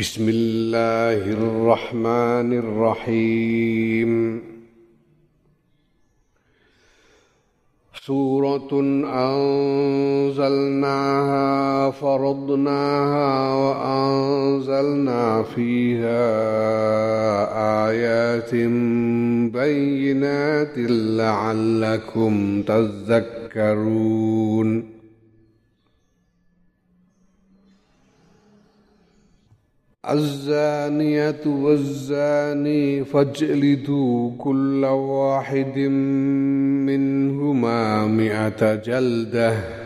بسم الله الرحمن الرحيم سورة أنزلناها فرضناها وأنزلنا فيها آيات بينات لعلكم تذكرون الزانية والزاني فاجلدوا كل واحد منهما مئة جلدة.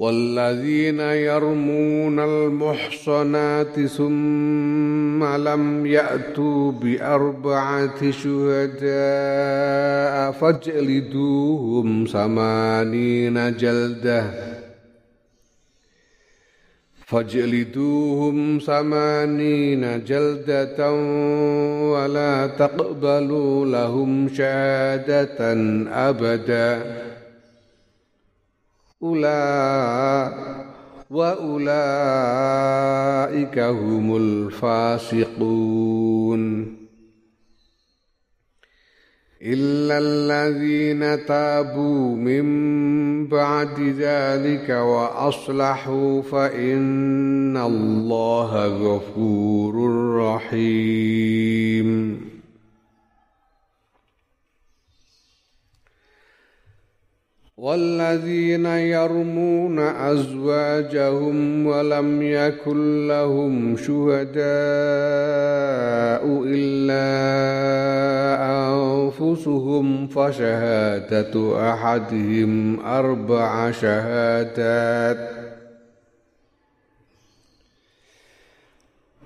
والذين يرمون المحصنات ثم لم يأتوا بأربعة شهداء فاجلدوهم ثمانين جلدة. فاجلدوهم ثمانين جلدة ولا تقبلوا لهم شهادة أبداً. أولئك وأولئك هم الفاسقون. إلا الذين تابوا من بعد ذلك وأصلحوا فإن الله غفور رحيم. والذين يرمون أزواجهم ولم يكن لهم شهداء إلا أنفسهم فشهادة أحدهم أربع شهادات.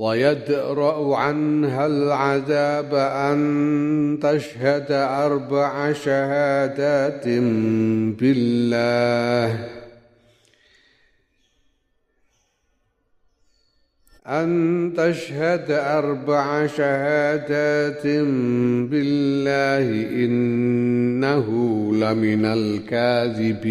ويدرأ عنها العذاب أن تشهد أربع شهادات بالله. أن تشهد أربع شهادات بالله إنه لمن الكاذبين.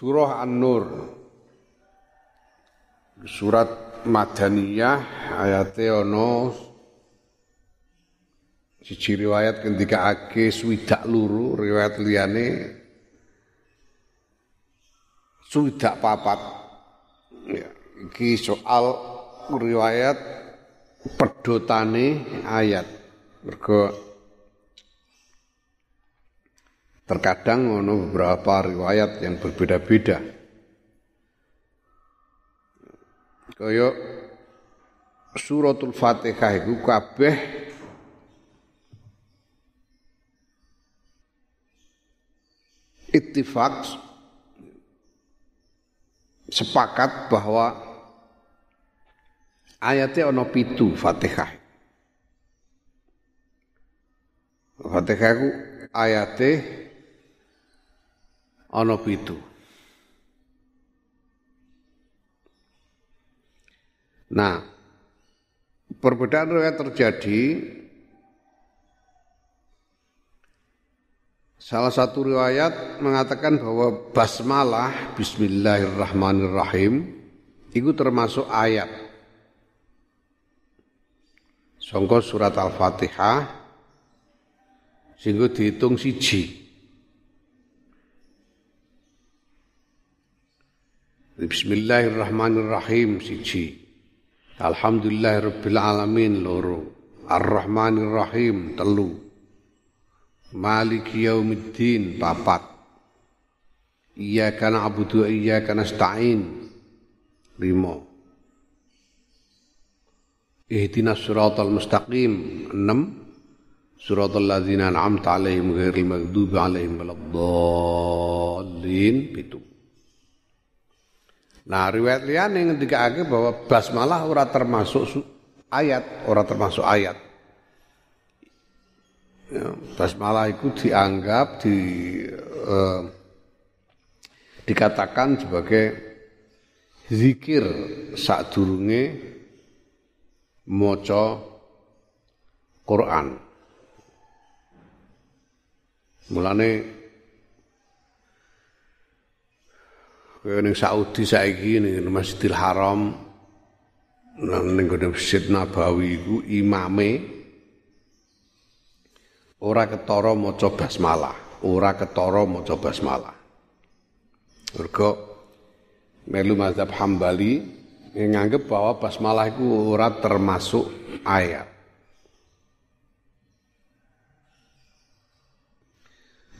Surah An-Nur. Surat Madaniyah ayatnya ono siji riwayat ketika ake swidak luru riwayat liyane swidak papat. Ya, iki soal riwayat pedotane ayat. Mergo terkadang ono beberapa riwayat yang berbeda-beda. Kaya suratul Fatihah iku kabeh ittifaq sepakat bahwa ayatnya ono pitu Fatihah. Fatihah ku ayate ana pitu. Nah, perbedaan riwayat terjadi Salah satu riwayat mengatakan bahwa basmalah bismillahirrahmanirrahim itu termasuk ayat. Songko surat Al-Fatihah sehingga dihitung siji. Bismillahirrahmanirrahim siji. Alhamdulillahirabbil alamin loro. Ar-Rahmanirrahim telu. Maliki yaumiddin papat. Iyyaka na'budu wa iyyaka nasta'in lima. Ihdinas siratal mustaqim enam. Surat al-ladzina an'amta alaihim ghairil maghdubi alaihim waladdallin itu. Nah, riwayat liyane ngendikake bahwa basmalah ora termasuk ayat, ora termasuk ayat. Ya, basmalah itu dianggap di eh, dikatakan sebagai zikir sadurunge maca Quran. Mulane kaya ning Saudi saiki ning Masjidil Haram ning Masjid Nabawi iku imame ora ketara maca basmalah, ora ketara maca basmalah. Mergo melu mazhab Hambali yang nganggep bahwa basmalah itu ora termasuk ayat.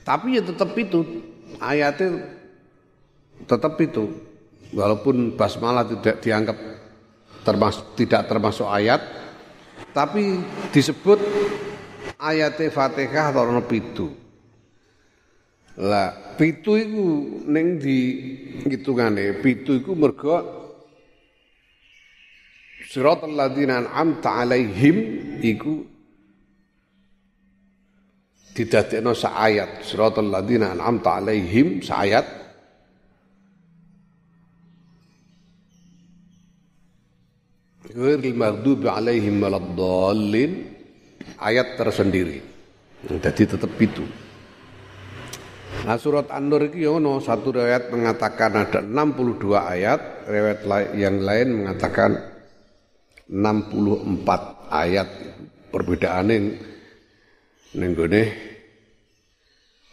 Tapi ya tetap itu ayatnya tetap itu walaupun basmalah tidak dianggap termasuk tidak termasuk ayat tapi disebut ayat Fatihah atau pitu. Lah pitu itu neng di hitungane pitu itu mergo Siratal ladzina an'amta alaihim iku didadekno ayat siratal ladzina an'amta alaihim ayat ghairil maghdubi alaihim ayat tersendiri jadi tetap itu Nah surat An-Nur itu yono ya satu riwayat mengatakan ada 62 ayat, riwayat yang lain mengatakan 64 ayat. Perbedaannya ning gone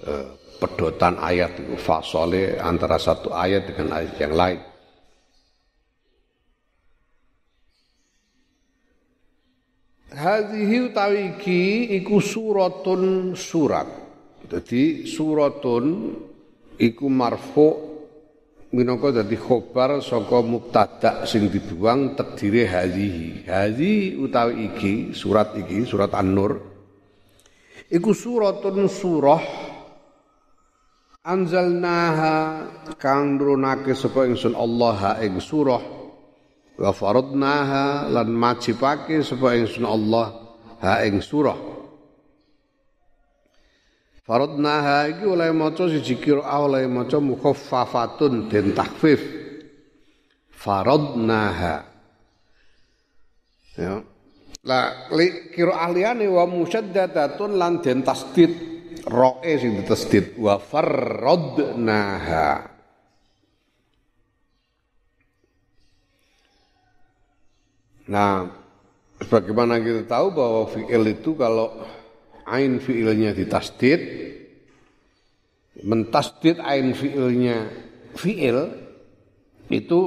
eh, pedotan ayat fasole antara satu ayat dengan ayat yang lain. Hadhihi utawi iki iku suratun surat. Jadi suratun iku marfu minangka dadi khobar saka mubtada sing dibuang takdire hadhihi. Hadhi utawi iki surat iki surat An-Nur iku suratun surah anzalnaha kang nurunake sapa ingsun Allah ing surah wa faradnaha lan majibake sapa ingsun Allah ha ing surah. Faradnaha iki oleh maca siji qiraah oleh maca mukhaffafatun den takhfif. Faradnaha. Ya. Lah kira ahliane wa musyaddadatun lan den tasdid. Roe sing ditasdid wa farradnaha. Nah, sebagaimana kita tahu bahwa fi'il itu kalau ain fi'ilnya ditasdid, mentasdid ain fi'ilnya fi'il itu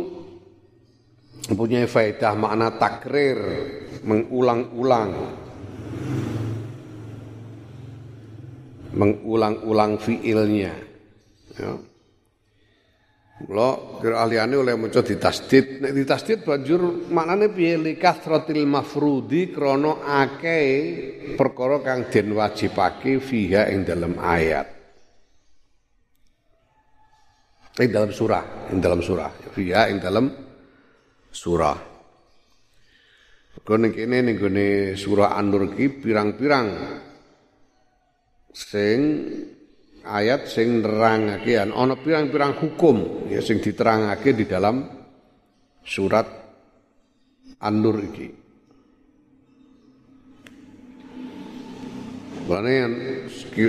mempunyai faedah makna takrir, mengulang-ulang. mengulang-ulang fiilnya. Ya. Mula kira ahliane oleh maca ditasdid, nek ditasdid banjur maknane piye li kasratil mafrudi krana akeh perkara kang den wajibake fiha ing dalam ayat. Ing dalam surah, ing dalam surah, fiha ing dalam surah. Kene kene ning gone surah An-Nur pirang-pirang sing ayat sing nerangake ana pirang-pirang hukum ya sing diterangake di dalam surat An-Nur iki. Yang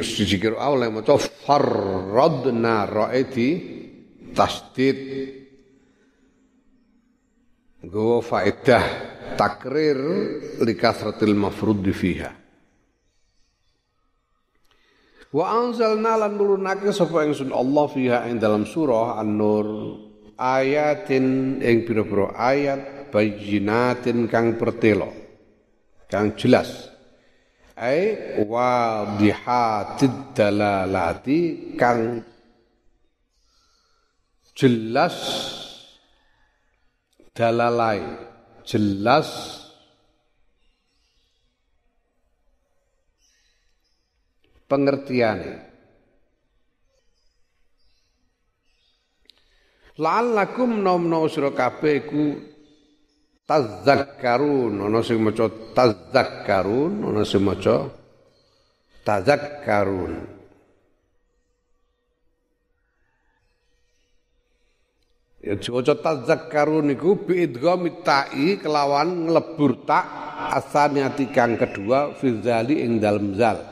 sijikir awal maca farradna ra'iti tasdid Gowa faedah takrir likasratil mafrud fiha. Wa anzalna lan nurunake sapa ingsun Allah fiha ing dalam surah An-Nur. Ayatin ing pira-pira ayat bayyinatin kang pertelo kang jelas. Ai wadihatid dalalati kang jelas dalalai jelas pengertiane. La'allakum nom-nom sira kabeh iku tazakkarun. Ana sing maca tazakkarun ana sing maca tazakkarun. Ya diwaca tazakkarun niku bi idgham ta'i kelawan nglebur tak asaniati kang kedua fi zali ing dalem zal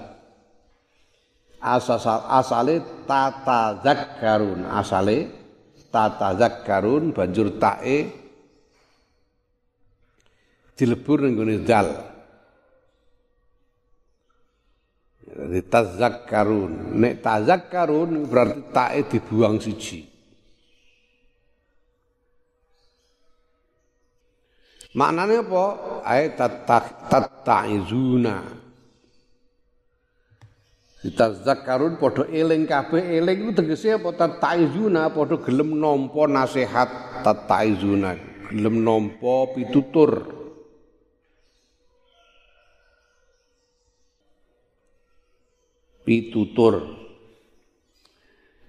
asal asale tata zakkarun asale zakkarun banjur tae dilebur ning gone dal Jadi tazakkarun. Nek tazakkarun berarti tae dibuang siji. Maknanya apa? Ayat tattaizuna. Ditazakkarun padha eling kabeh. Eling iku tegese apa? Tataizuna padha gelem nampa nasihat. Tataizuna gelem nampa pitutur. Pitutur.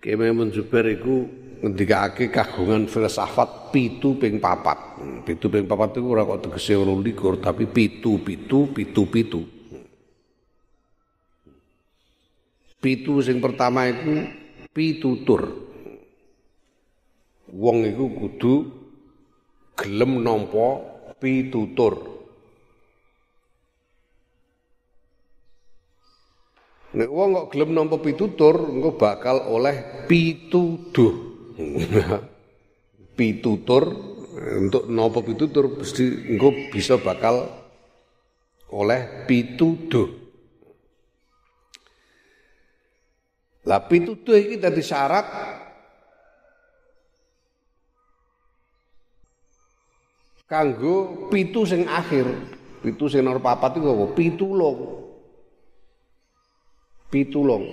Keme Zubair iku ngendikake kagungan filsafat pitu ping papat. Pitu ping papat itu ora kok tegese 28 tapi pitu pitu pitu pitu. Pitu sing pertama itu pitutur. Wong iku kudu gelem nampa pitutur. Nek wong kok gelem nampa pitutur, engko bakal oleh pituduh. pitutur untuk nampa pitutur mesti engko bisa bakal oleh pituduh. Lah pituduh iki dadi syarat kanggo pitu sing akhir. Pitu sing nomor papat iku apa? Pitulung. Pitulung.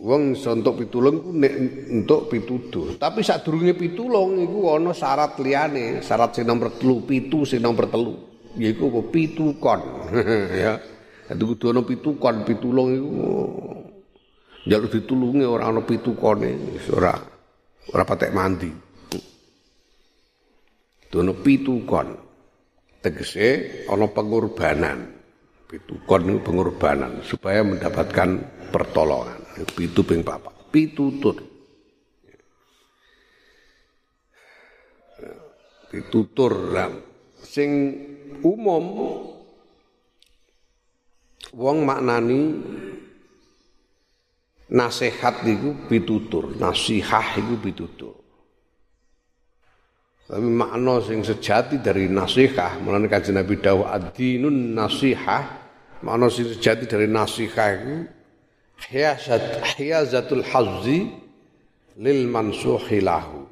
Wong iso entuk pitulung ku nek entuk pituduh. Tapi sadurunge pitulung iku ana syarat liyane, syarat sing nomor 3, pitu sing nomor 3. Yaiku apa? Pitukon. ya. Dadi kudu ana pitukon, pitulung iku njaluk ditulungi ora ana pitukone, ora ora patek mandi. Dono pitukon. Tegese ana pengorbanan. Pitukon itu pengorbanan supaya mendapatkan pertolongan. Pitu ping papat. Pitutur. Pitutur sing umum wong maknani nasihat iku pitutur, nasihah iku pitutur. Tapi makna sing sejati dari nasihah, mulane kanjeng Nabi dawuh ad-dinun nasihah, makna sing sejati dari nasihah iku hiyazat hiyazatul hazzi lil mansuhi lahu.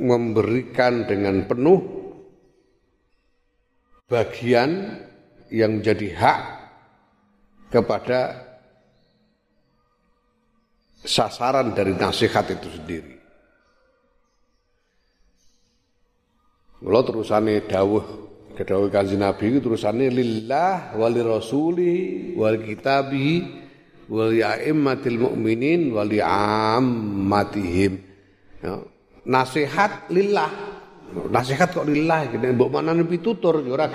Memberikan dengan penuh bagian yang menjadi hak kepada sasaran dari nasihat itu sendiri. Kalau terusannya dawuh kedawuh kanjeng Nabi itu terusannya lillah wali rasuli wali kitabihi wali a'immatil mu'minin wali ammatihim. Ya. Nasihat lillah. Nasihat kok lillah gini mbok manane pitutur ya.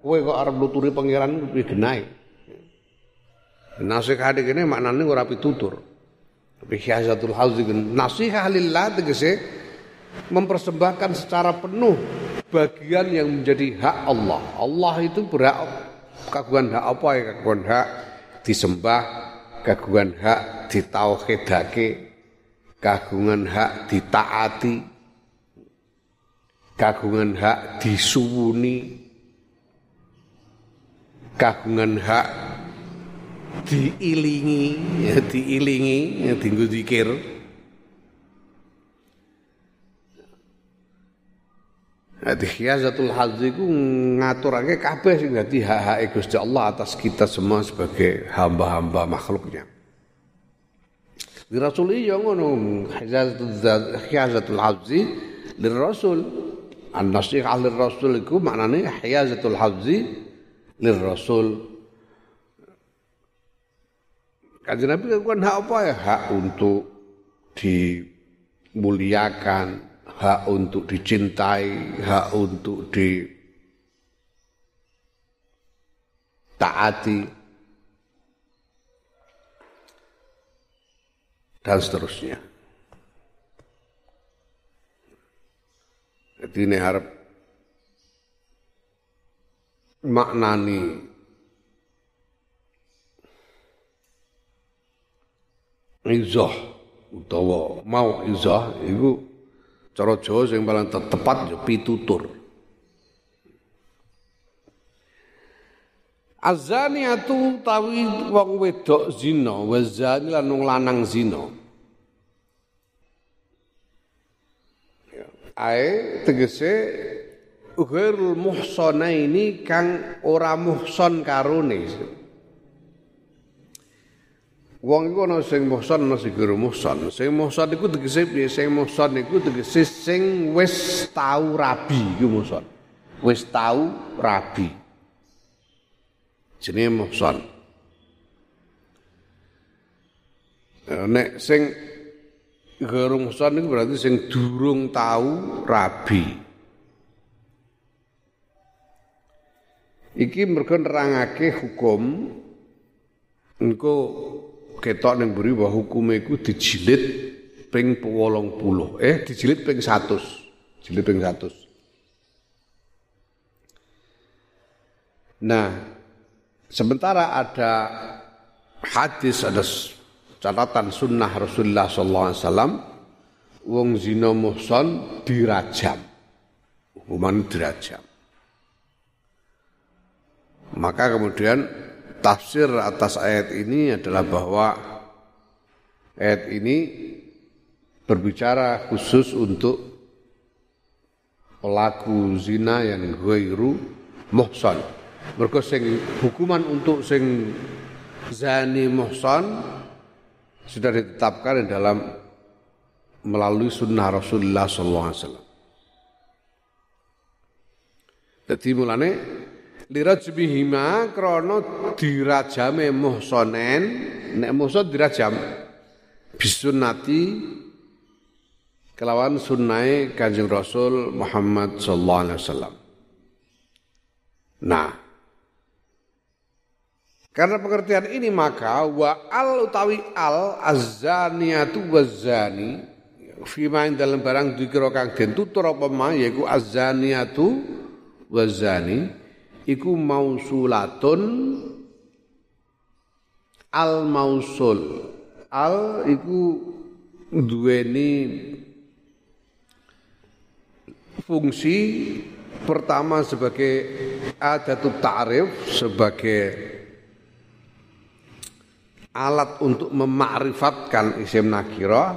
Kowe kok arep nuturi pangeran kuwi genai. Nasihat ini maknanya ora pitutur. Tapi hiazatul hauzi nasihat lillah tegese mempersembahkan secara penuh bagian yang menjadi hak Allah. Allah itu berhak kagungan hak apa ya kagungan hak disembah, kagungan hak ditauhidake, kagungan hak ditaati, kagungan hak disuwuni, kagungan hak diilingi, ya diilingi, ya tinggu dikir. Dadi khiyazatul hadzi ku ngaturake kabeh sing dadi hak-hak Gusti Allah atas kita semua sebagai hamba-hamba makhluknya. Di Rasul iya ngono khiyazatul lir Rasul. An-nasihah lir Rasul iku maknane khiyazatul hadzi lir Rasul. Kanjeng Nabi kan hak apa ya? Hak untuk dimuliakan, hak untuk dicintai, hak untuk di taati dan seterusnya. Jadi ini harap maknani izah utawa mau izah itu Cara Jawa sing paling tepat ya pitutur. Azaniatu tawi wong wedok zina, wa zani lan wong lanang zina. Ae tegese ghairul muhsanaini kang ora muhson karone. Wong iku ana sing muhsan ana sing guru muhsan. Sing muhsan iku tegese piye? Sing muhsan iku tegese sing wis tau rabi iku muhsan. Wis tau rabi. Jenenge muhsan. Nek sing guru muhsan iku berarti sing durung tau rabi. Iki mergo nerangake hukum engko ketok ning mburi bahwa hukume iku dijilid ping 80. Eh dijilid ping 100. Jilid ping 100. Nah, sementara ada hadis ada catatan sunnah Rasulullah sallallahu alaihi wasallam wong zina dirajam. Hukuman dirajam. Maka kemudian tafsir atas ayat ini adalah bahwa ayat ini berbicara khusus untuk pelaku zina yang ghairu muhsan. Mergo sing hukuman untuk sing zani muhsan sudah ditetapkan dalam melalui sunnah Rasulullah sallallahu alaihi wasallam. Jadi lirajbihima krana dirajame muhsanen nek muhsan dirajam. Bisunnati kelawan sunnai Kanjeng Rasul Muhammad sallallahu alaihi wasallam. Nah, karena pengertian ini maka wa al utawi al azaniatu wazani fima dalam barang dikira kang den tutur apa ma yaiku azaniatu wazani iku mausulatun al mausul. Al iku duweni fungsi pertama sebagai adatut ta'rif sebagai alat untuk memakrifatkan isim nakira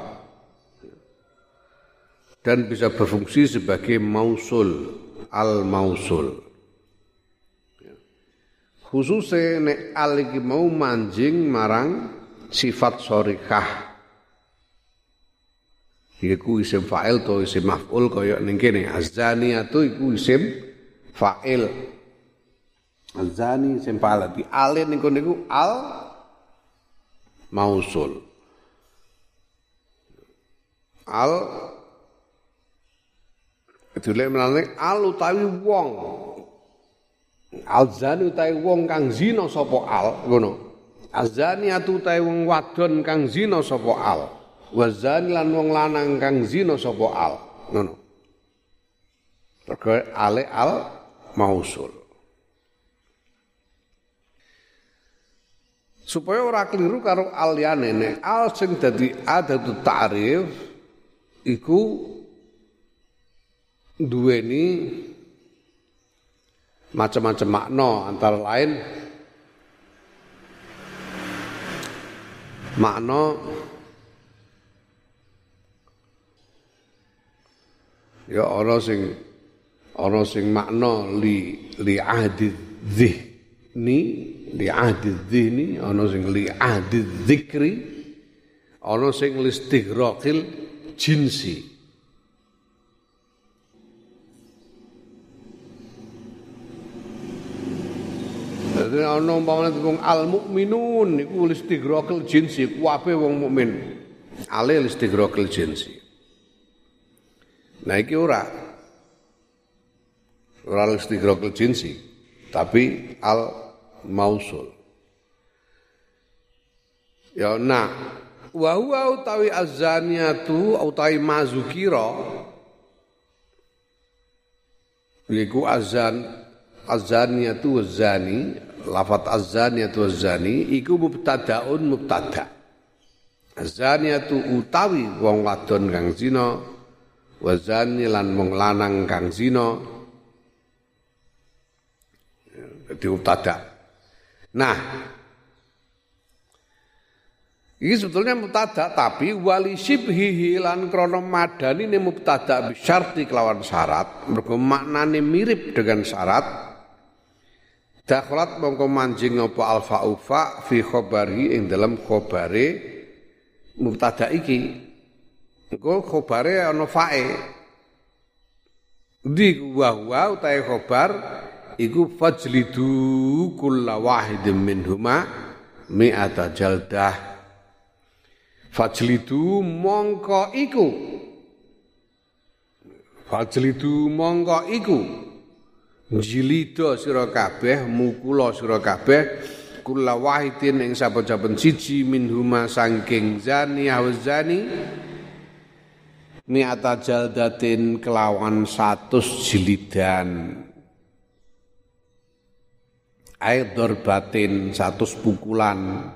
dan bisa berfungsi sebagai mausul al mausul Khususe nek al iki mau manjing marang sifat sorikah. Iku isim fa'il to isim maf'ul kaya ning kene azaniatu iku isim fa'il. Azani isim fa'il di alin ning kono iku al mausul. Al itu lek al utawi wong Alzani utawi wong kang zina sapa al ngono. Azani atu utawi wong wadon kang zina sapa al. Wazani lan wong lanang kang zina sapa al. Ngono. Perkara ale al mausul. Supaya ora keliru karo al nek al sing dadi adatu ta'rif iku duweni macam-macam makna antara lain. Makna ya ana sing ana sing makna li li ahdi dhihni li ahdi dhihni ana sing li ahdi dzikri ana sing listighraqil jinsi Dadi ana umpamane wong al mukminun niku listighraqil jinsi kuwabe wong mukmin. Ale listighraqil jinsi. Nah iki ora. Ora listighraqil jinsi, tapi al mausul. Ya nah, wa huwa utawi azaniatu utawi mazukira iku azan azaniyatu wazani lafat azaniyatu wazani iku mubtadaun mubtada. Azaniyatu utawi wong wadon kang zina wazani lan wong lanang kang zina. Dadi mubtada. Nah Ini sebetulnya mubtada tapi wali sibhihi lan krono madani ini mubtada bisyarti kelawan syarat mergo maknane mirip dengan syarat Dakhalat mongko manjing apa alfa ufa fi khabari ing dalam khabare mubtada iki. Engko khabare ana fae. Di wa wa utahe khabar iku fajlidu kulla wahidin minhuma mi'ata jaldah. Fajlidu mongko iku. Fajlidu mongko iku jilida sira kabeh mukula sira kabeh kula wahidin ing saben-saben siji minhuma saking zani zani mi'ata jaldatin kelawan satus jilidan. Air dorbatin satus pukulan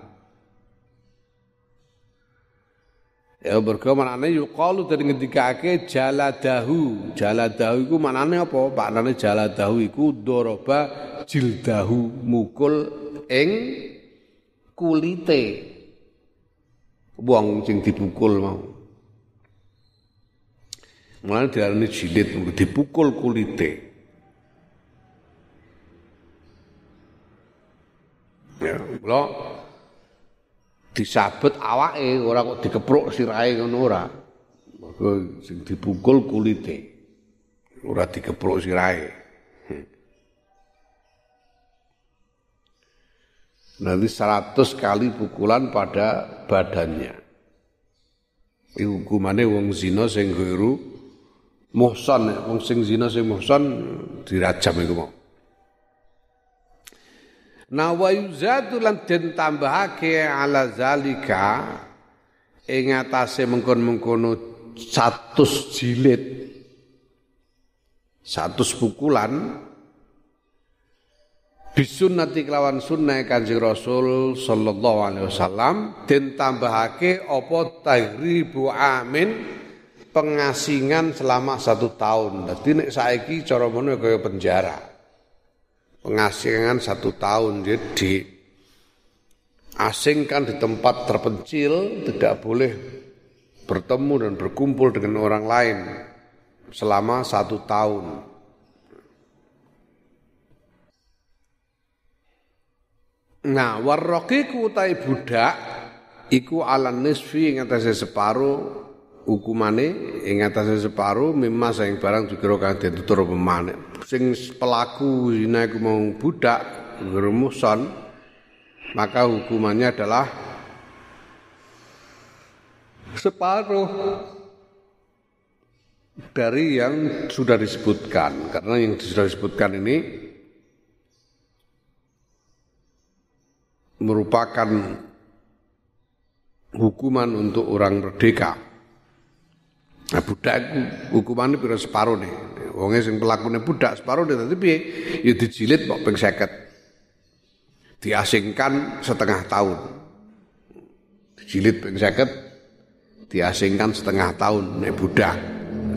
Ya mergo manane yuqalu dari ngendikake jaladahu. Jaladahu iku manane apa? Maknane jaladahu iku doroba jildahu mukul ing kulite. Wong sing dipukul mau. Mulane diarani jilid dipukul kulite. Ya, kula disabet awake ora kok dikepruk sirahe ngono ora. Mergo sing dipukul kulite. Ora dikepruk sirahe. Nanti 100 kali pukulan pada badannya. Iku hukumane wong zina sing guru muhsan, wong sing zina sing muhsan dirajam iku mau. Wa yuzadu lan den tambahake ala zalika ing atase mengkon-mengkono 100 jilid 100 pukulan bisunnati kelawan sunnah Kanjeng Rasul sallallahu alaihi wasallam den tambahake apa tahribu amin pengasingan selama satu tahun. Dadi nek saiki cara ngono kaya penjara pengasingan satu tahun jadi asingkan di tempat terpencil tidak boleh bertemu dan berkumpul dengan orang lain selama satu tahun. Nah, warraqiqu utai budak iku ala nisfi ing atase separo hukumane ing atase separo mimma sing barang dikira kang ditutur pemane. Sing pelaku zina iku mau budak gerumusan maka hukumannya adalah separuh dari yang sudah disebutkan karena yang sudah disebutkan ini merupakan hukuman untuk orang merdeka. Nah, budak itu hukumannya pira separuh nih. Wongnya sing pelakunya budak separuh tapi piye? Ya dijilid kok ping 50. Diasingkan setengah tahun. Dijilid ping 50 diasingkan setengah tahun nih budak.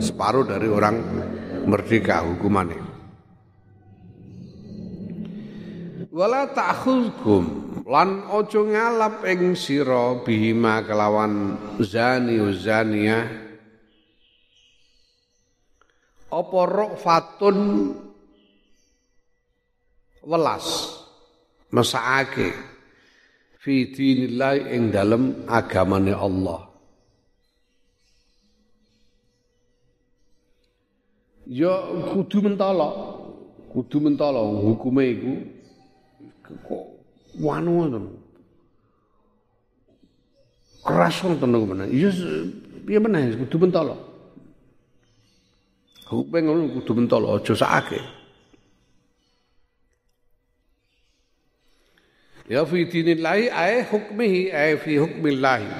Separuh dari orang merdeka hukumannya. Wala ta'khudkum lan ojo ngalap ing sira bihima kelawan zani uzania apa fatun welas mesake fi dinillah ing dalem agamane Allah ya kudu mentala kudu mentala hukume iku kok wanu ngoten. Keras niku menawa. Ya piye meneh kudu mentala. Hukum ngono kudu mentala aja sakake. Ya fi dinillahi ay hukmihi ay fi hukmillahi.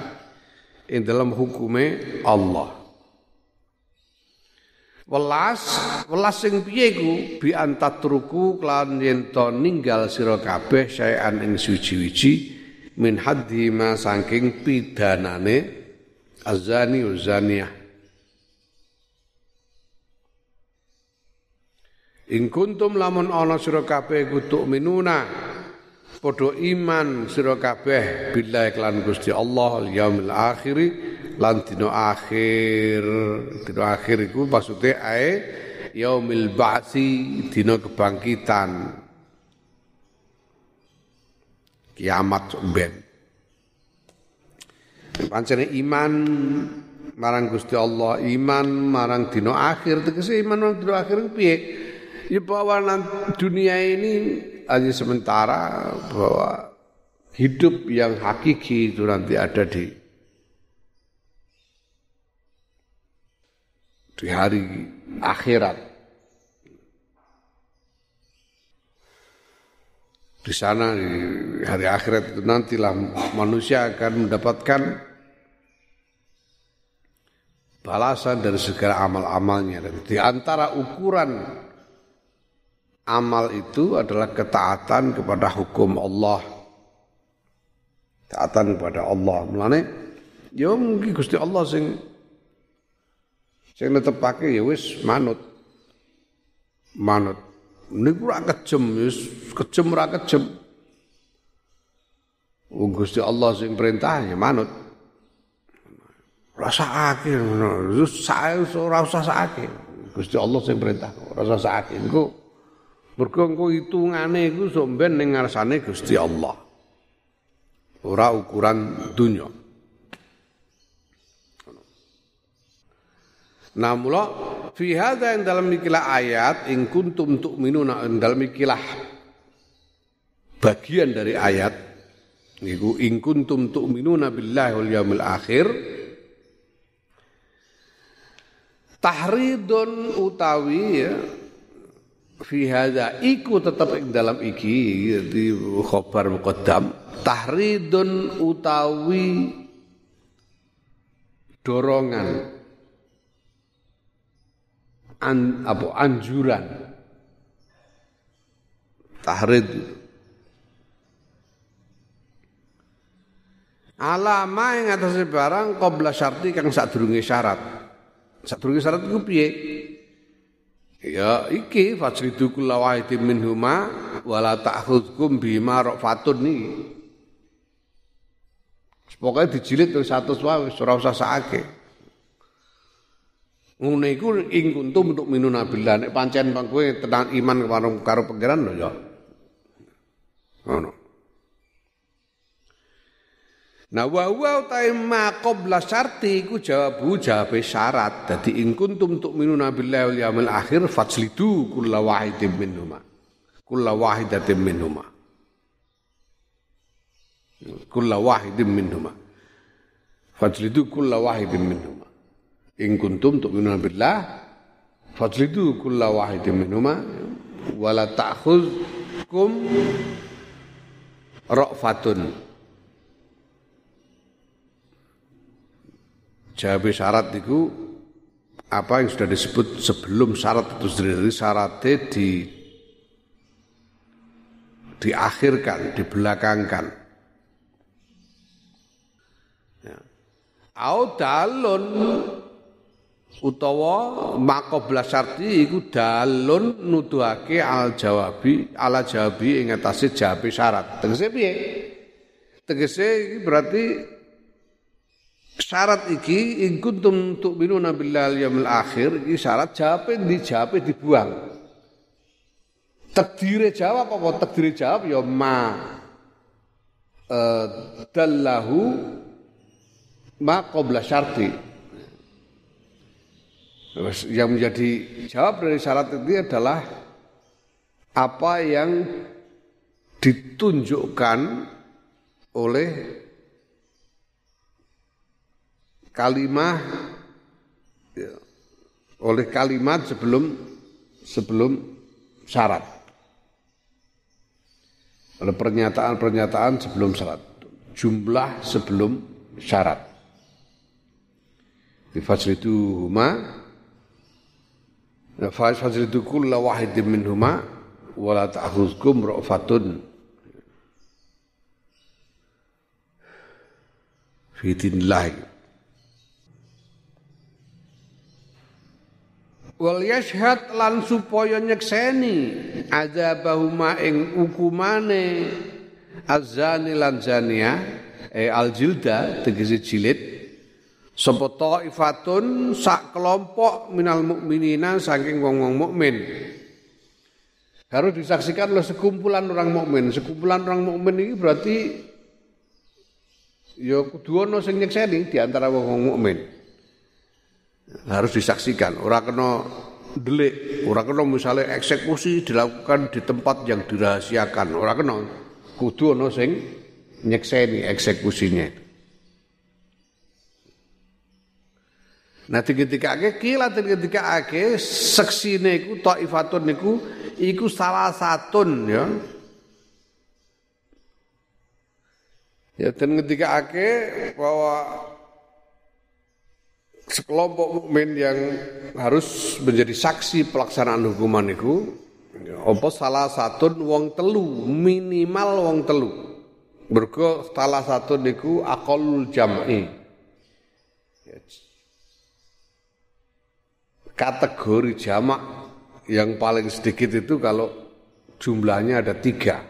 In dalam hukume Allah. Welas, welas sing piye iku bi antatruku lan yen to ninggal sira kabeh saean ing suci-wiji min haddi ma saking pidanane azani uzaniyah. Ing kuntum lamun ana sira kabeh kutuk minuna padha iman sira kabeh billahi lan Gusti Allah al yaumil akhiri lan dina akhir. Dina akhir iku maksude ae yaumil ba'si dina kebangkitan. Kiamat ben. Pancene iman marang Gusti Allah iman marang dina akhir tegese iman marang dina akhir piye ya bahwa dunia ini hanya sementara bahwa hidup yang hakiki itu nanti ada di di hari akhirat. Di sana di hari akhirat itu nantilah manusia akan mendapatkan balasan dari segala amal-amalnya. Di antara ukuran amal itu adalah ketaatan kepada hukum Allah. Taatan kepada Allah. Mulane ya mungkin Gusti Allah sing Sing netepake ya wis manut. Manut. Niku ora kejem, wis kejem ora kejem. Wong Gusti Allah sing perintah ya manut. Rasakake ngono. Wis sae ora usah sakake. Gusti Allah sing perintah, ora usah sakake. Mergo engko hitungane iku sok ben ning ngarsane Gusti Allah. Ora ukuran dunya. Nah mula fi hadza yang dalam ikilah ayat in kuntum tu'minuna dalam ikilah bagian dari ayat niku in kuntum tu'minuna billahi wal yaumil akhir tahridun utawi ya fi hadza iku tetap ing dalam iki di khabar muqaddam tahridun utawi dorongan. An, apa anjuran. Tahrid. Alama yang atas barang qabla syarti kang sadurunge syarat. Sadurunge syarat iku piye ya iki fajridu kulla wahidin minhuma wala ta'khudhukum bima rafatun niki Pokoknya dijilid satu wae wis ora usah sakake. Ngono iku ing kuntum untuk minuna billah nek pancen kowe tenan iman karo karo pangeran lho ya. Ngono. Nah wa wa utai ma qabla syarti iku jawabu jawab syarat. Dadi in kuntum tu'minuna billahi wal yaumil akhir fajlidu kulla wahidin minhuma. Kulla wahidatin minhuma. Kulla wahidin minhuma. Fajlidu kulla wahidin minhuma. In kuntum tu'minuna billahi fajlidu kulla wahidin minhuma wala ta'khudkum ra'fatun Jawab syarat itu apa yang sudah disebut sebelum syarat itu sendiri syaratnya di diakhirkan, dibelakangkan. Ya. Au dalun utawa maqabla syarti iku dalun nuduhake al jawabi ala jawabi ing atase jawabe syarat. Tegese piye? Tegese berarti syarat iki in kuntum tu'minuna billahi yaumil akhir iki syarat jawabe dijawabe dibuang. Takdire jawab apa takdire jawab ya ma uh, dallahu ma qabla syarti. Yang menjadi jawab dari syarat itu adalah apa yang ditunjukkan oleh kalimah ya, oleh kalimat sebelum sebelum syarat. Oleh pernyataan-pernyataan sebelum syarat. Jumlah sebelum syarat. Bifasridu huma Fajridu kulla wahidin minhuma wala ta'khudhukum ra'fatun fi dinillahi wal yashhad lan supaya nyekseni azabahuma ing hukumane. Azani lan zania e al jilda tegese jilid. Sapa taifatun sak kelompok minal mukminina saking wong-wong mukmin. Harus disaksikan oleh sekumpulan orang mukmin. Sekumpulan orang mukmin ini berarti ya kudu ana sing nyekseni di antara wong mukmin harus disaksikan. Orang kena delik, orang kena misalnya eksekusi dilakukan di tempat yang dirahasiakan. Orang kena kudu ono sing nyekseni eksekusinya. Nah ketika ake kila ketika ake seksi niku taifatun niku iku salah satun ya. Ya ketika ake bahwa sekelompok mukmin yang harus menjadi saksi pelaksanaan hukuman itu apa salah satu wong telu minimal wong telu. Mergo salah satu niku akol jam'i. Kategori jamak yang paling sedikit itu kalau jumlahnya ada tiga.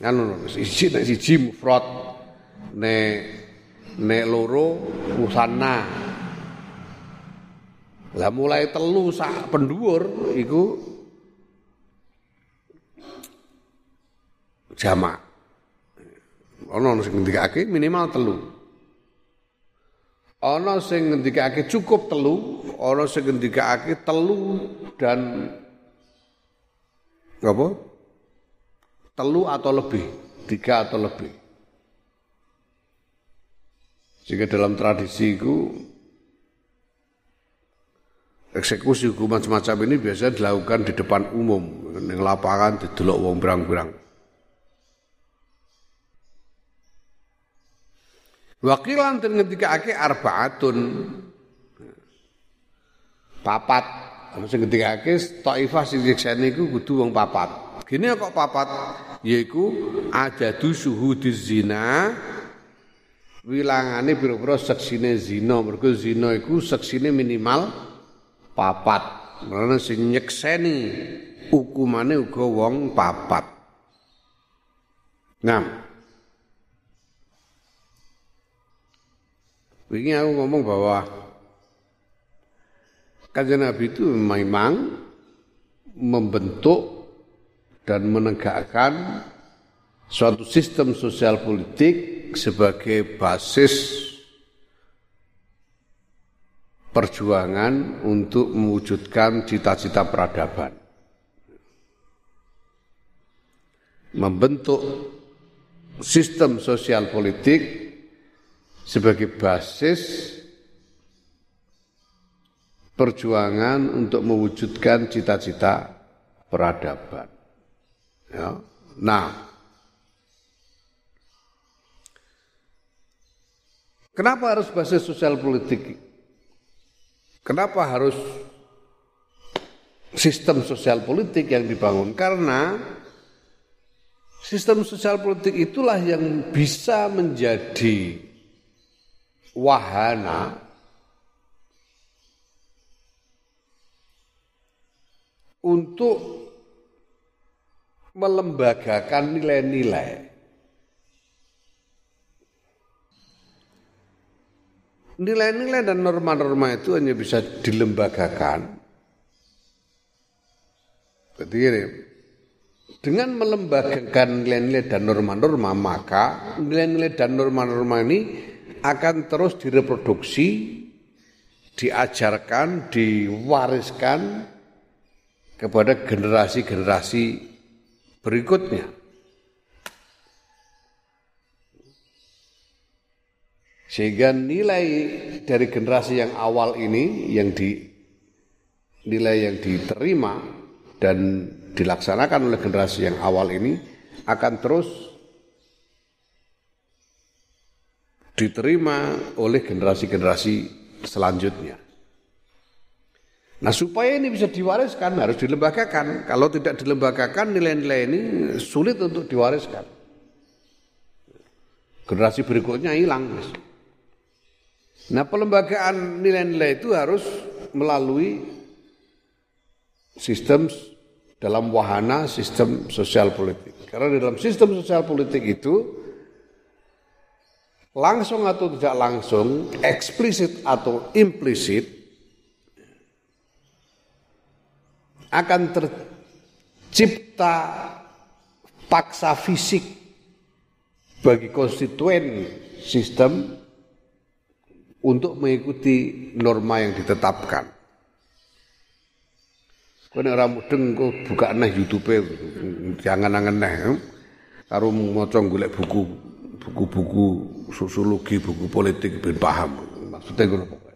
Kan siji nek siji mufrad nek nek loro musanna lah mulai telu sak pendhuwur iku jamak. Ana sing ngendikake minimal telu. Ana sing ngendikake cukup telu ana sing ngendikake telu dan apa? Telu atau lebih tiga atau lebih jika dalam tradisi itu eksekusi hukuman semacam ini biasanya dilakukan di depan umum, di lapangan didelok wong berang-berang. Wakilan dan ketika ake arbaatun papat, sing ketika ake taifah sing dikseni iku kudu wong papat. Gini kok papat, yaiku ada suhu di zina wilangane pira-pira seksine zina. Mergo zina iku seksine minimal papat. Karena sing nyekseni hukumane uga wong papat. Nah Wingi aku ngomong bahwa Kanjeng Nabi itu memang membentuk dan menegakkan suatu sistem sosial politik sebagai basis perjuangan untuk mewujudkan cita-cita peradaban. Membentuk sistem sosial politik sebagai basis perjuangan untuk mewujudkan cita-cita peradaban. Ya. Nah, kenapa harus basis sosial politik? Kenapa harus sistem sosial politik yang dibangun? Karena sistem sosial politik itulah yang bisa menjadi wahana untuk melembagakan nilai-nilai nilai-nilai dan norma-norma itu hanya bisa dilembagakan. Ini, dengan melembagakan nilai-nilai dan norma-norma, maka nilai-nilai dan norma-norma ini akan terus direproduksi, diajarkan, diwariskan kepada generasi-generasi berikutnya. Sehingga nilai dari generasi yang awal ini yang di nilai yang diterima dan dilaksanakan oleh generasi yang awal ini akan terus diterima oleh generasi-generasi selanjutnya. Nah supaya ini bisa diwariskan harus dilembagakan. Kalau tidak dilembagakan nilai-nilai ini sulit untuk diwariskan. Generasi berikutnya hilang. Mas. Nah pelembagaan nilai-nilai itu harus melalui sistem dalam wahana sistem sosial politik. Karena di dalam sistem sosial politik itu langsung atau tidak langsung, eksplisit atau implisit akan tercipta paksa fisik bagi konstituen sistem untuk mengikuti norma yang ditetapkan. Kau orang mudeng kau buka nah YouTube jangan angan nah, karo maca golek buku buku-buku sosiologi, buku politik ben paham. Maksudnya ngono pokoke.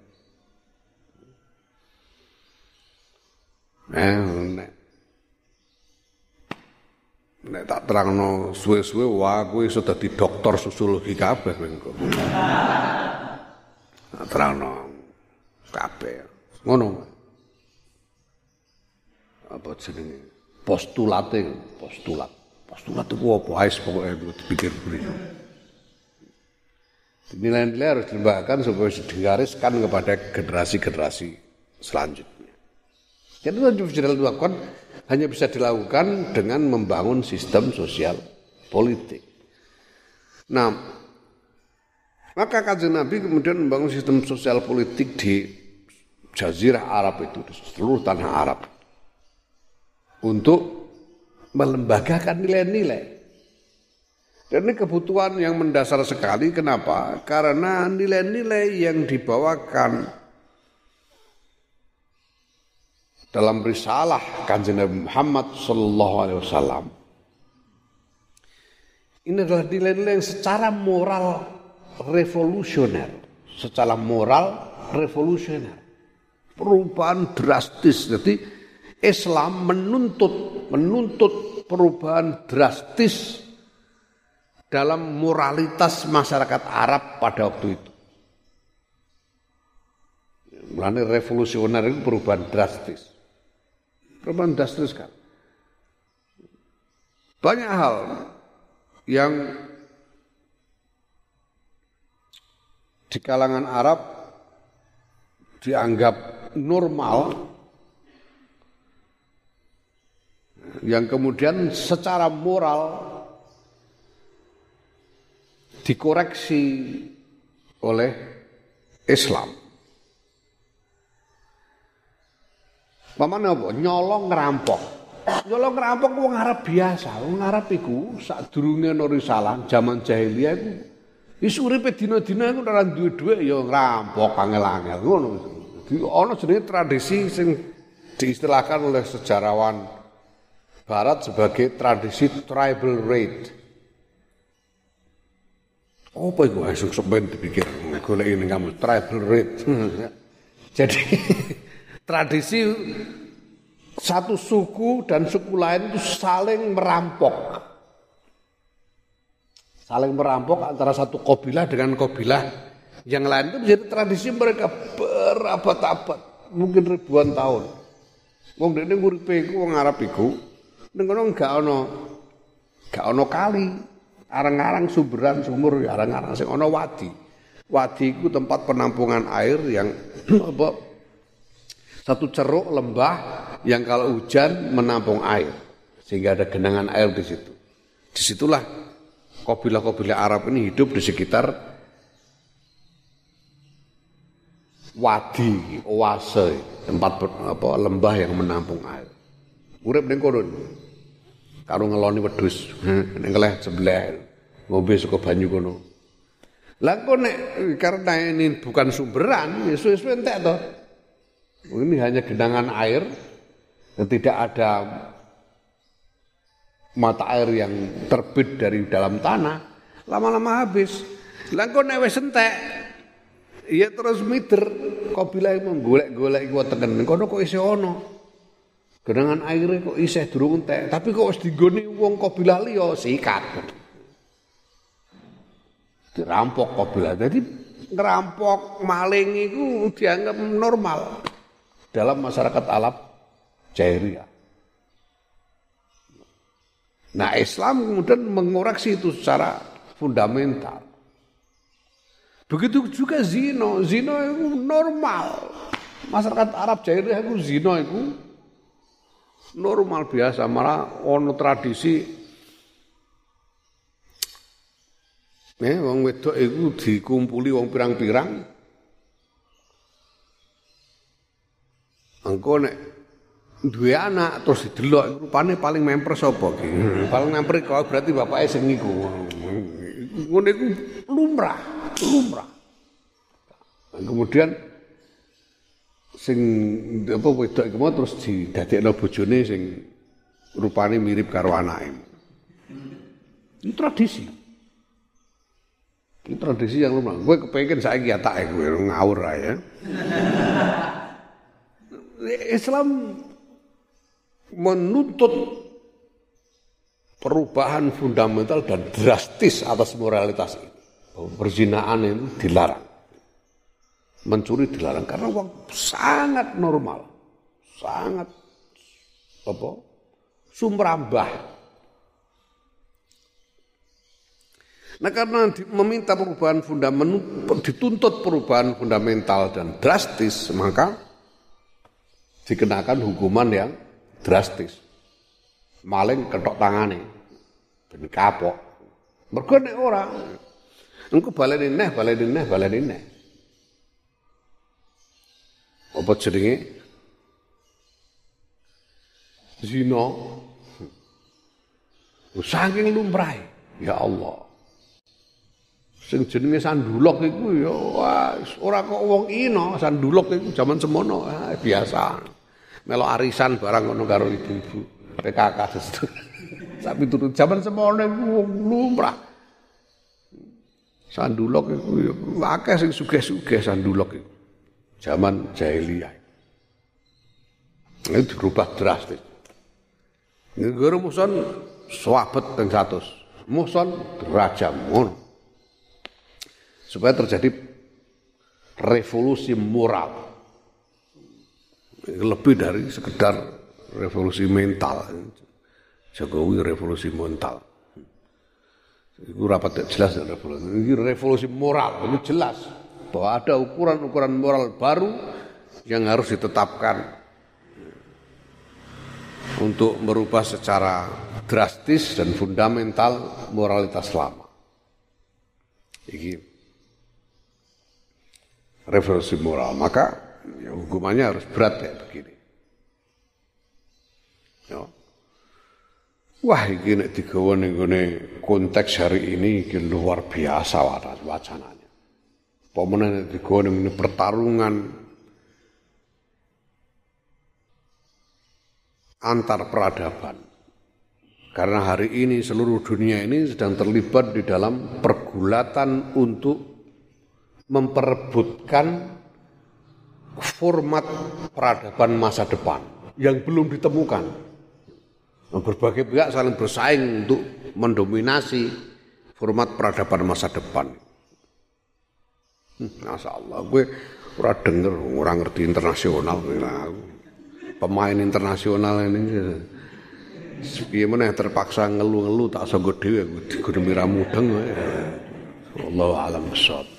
Eh, nek nek tak terangno suwe-suwe wah kowe iso dadi dokter sosiologi kabeh kowe terangno kabeh. Ngono. Apa jenenge? Postulate, postulat. Postulat itu apa ae pokoke dipikir beri. Nilai-nilai harus dilembagakan supaya digariskan kepada generasi-generasi selanjutnya. Jadi itu bisa dilakukan hanya bisa dilakukan dengan membangun sistem sosial politik. Nah, maka kajian Nabi kemudian membangun sistem sosial politik di Jazirah Arab itu, di seluruh tanah Arab. Untuk melembagakan nilai-nilai. Dan ini kebutuhan yang mendasar sekali. Kenapa? Karena nilai-nilai yang dibawakan dalam risalah kanjeng Nabi Muhammad Sallallahu Alaihi Wasallam ini adalah nilai-nilai yang secara moral revolusioner, secara moral revolusioner. Perubahan drastis. Jadi Islam menuntut menuntut perubahan drastis dalam moralitas masyarakat Arab pada waktu itu. Mulanya revolusioner itu perubahan drastis. Perubahan drastis kan. Banyak hal yang di kalangan Arab dianggap normal yang kemudian secara moral dikoreksi oleh Islam. Paman apa? Nyolong ngerampok. Nyolong ngerampok wong Arab biasa, wong Arab iku sadurunge ana risalah zaman jahiliyah iku wis uripe dina-dina iku ora duwe dhuwit ya ngerampok angel-angel ngono. Ana jenenge tradisi sing diistilahkan oleh sejarawan barat sebagai tradisi tribal raid. Apa itu esuk sepen dipikir golek ini kamu tribal raid. Jadi tradisi satu suku dan suku lain itu saling merampok. Saling merampok antara satu kabilah dengan kabilah yang lain itu menjadi tradisi mereka berabad-abad, mungkin ribuan tahun. Wong dene nguripe iku wong Arab iku ning kono gak ana gak ana kali. Arang-arang sumberan sumur arang-arang sing ana wadi. Wadi iku tempat penampungan air yang apa satu ceruk lembah yang kalau hujan menampung air sehingga ada genangan air di situ. Di situlah kabilah-kabilah Arab ini hidup di sekitar wadi, oase, tempat apa lembah yang menampung air. Urip ning kono. Karo ngeloni wedhus ning keleh sebelah ngombe saka banyu kono. Lah kok nek karena ini bukan sumberan, ya suwe-suwe entek to. Ini hanya genangan air, tidak ada mata air yang terbit dari dalam tanah, lama-lama habis. Lah kok nek wis entek, ya terus mider kabilah menggolek-golek iku teken kono kok isih ana. Genangan air kok isih durung entek, tapi kok wis digoni wong kabilah liya sikat. Dirampok kabilah. Jadi ngerampok maling itu dianggap normal dalam masyarakat Arab jahiliyah. Nah Islam kemudian mengoreksi itu secara fundamental. Begitu juga zino, zino itu normal. Masyarakat Arab jahiliyah itu zino itu normal biasa, malah ono tradisi Eh, wong wedok itu dikumpuli wong pirang-pirang Engko duwe anak terus didelok rupane paling memper sapa? Hmm, paling memper kok berarti bapake sing iku. Ngono iku lumrah, lumrah. Kemudian sing apa wedok iku terus didadekno bojone sing rupane mirip karo anake. Ini tradisi. Ini tradisi yang lumrah. Gue kepengen saiki ya tak gue ngawur ya. Islam menuntut perubahan fundamental dan drastis atas moralitas ini. Perzinaan itu dilarang. Mencuri dilarang karena uang sangat normal. Sangat apa? Sumrambah. Nah karena meminta perubahan fundamental, dituntut perubahan fundamental dan drastis, maka dikenakan hukuman yang drastis. Maling ketok tangane. Ben kapok. Mergo nek ora engko baleni neh, baleni neh, baleni neh. Apa jenenge? Zina. Saking lumrahe. Ya Allah. Sing jenenge sandulok iku ya wah ora kok wong ino, sandulok iku jaman semono ah, biasa melok arisan barang ngono karo ibu-ibu PKK sestu. Sapi turun zaman semono lumrah. Sandulok iku ya akeh sing sugih-sugih sandulok iku. Zaman jahiliyah. Ini dirubah drastis. Negara muson swabet ping 100. Muson derajam ngono. Supaya terjadi revolusi moral lebih dari sekedar revolusi mental. Jokowi revolusi mental. Itu rapat jelas revolusi. Ini revolusi moral, ini jelas bahwa ada ukuran-ukuran moral baru yang harus ditetapkan untuk merubah secara drastis dan fundamental moralitas lama. Ini revolusi moral. Maka ya, hukumannya harus berat kayak begini. Ya. Wah iki nek digawa konteks hari ini iki luar biasa wacananya. Pemenang nek digawa ning pertarungan antar peradaban. Karena hari ini seluruh dunia ini sedang terlibat di dalam pergulatan untuk memperebutkan format peradaban masa depan yang belum ditemukan. Nah, berbagai pihak saling bersaing untuk mendominasi format peradaban masa depan. Hmm, Masya Allah, gue ora denger, orang ngerti internasional. Pemain internasional ini, gimana yang terpaksa ngeluh-ngeluh tak sanggup dewe, gue mira mudeng. Allah alam besar.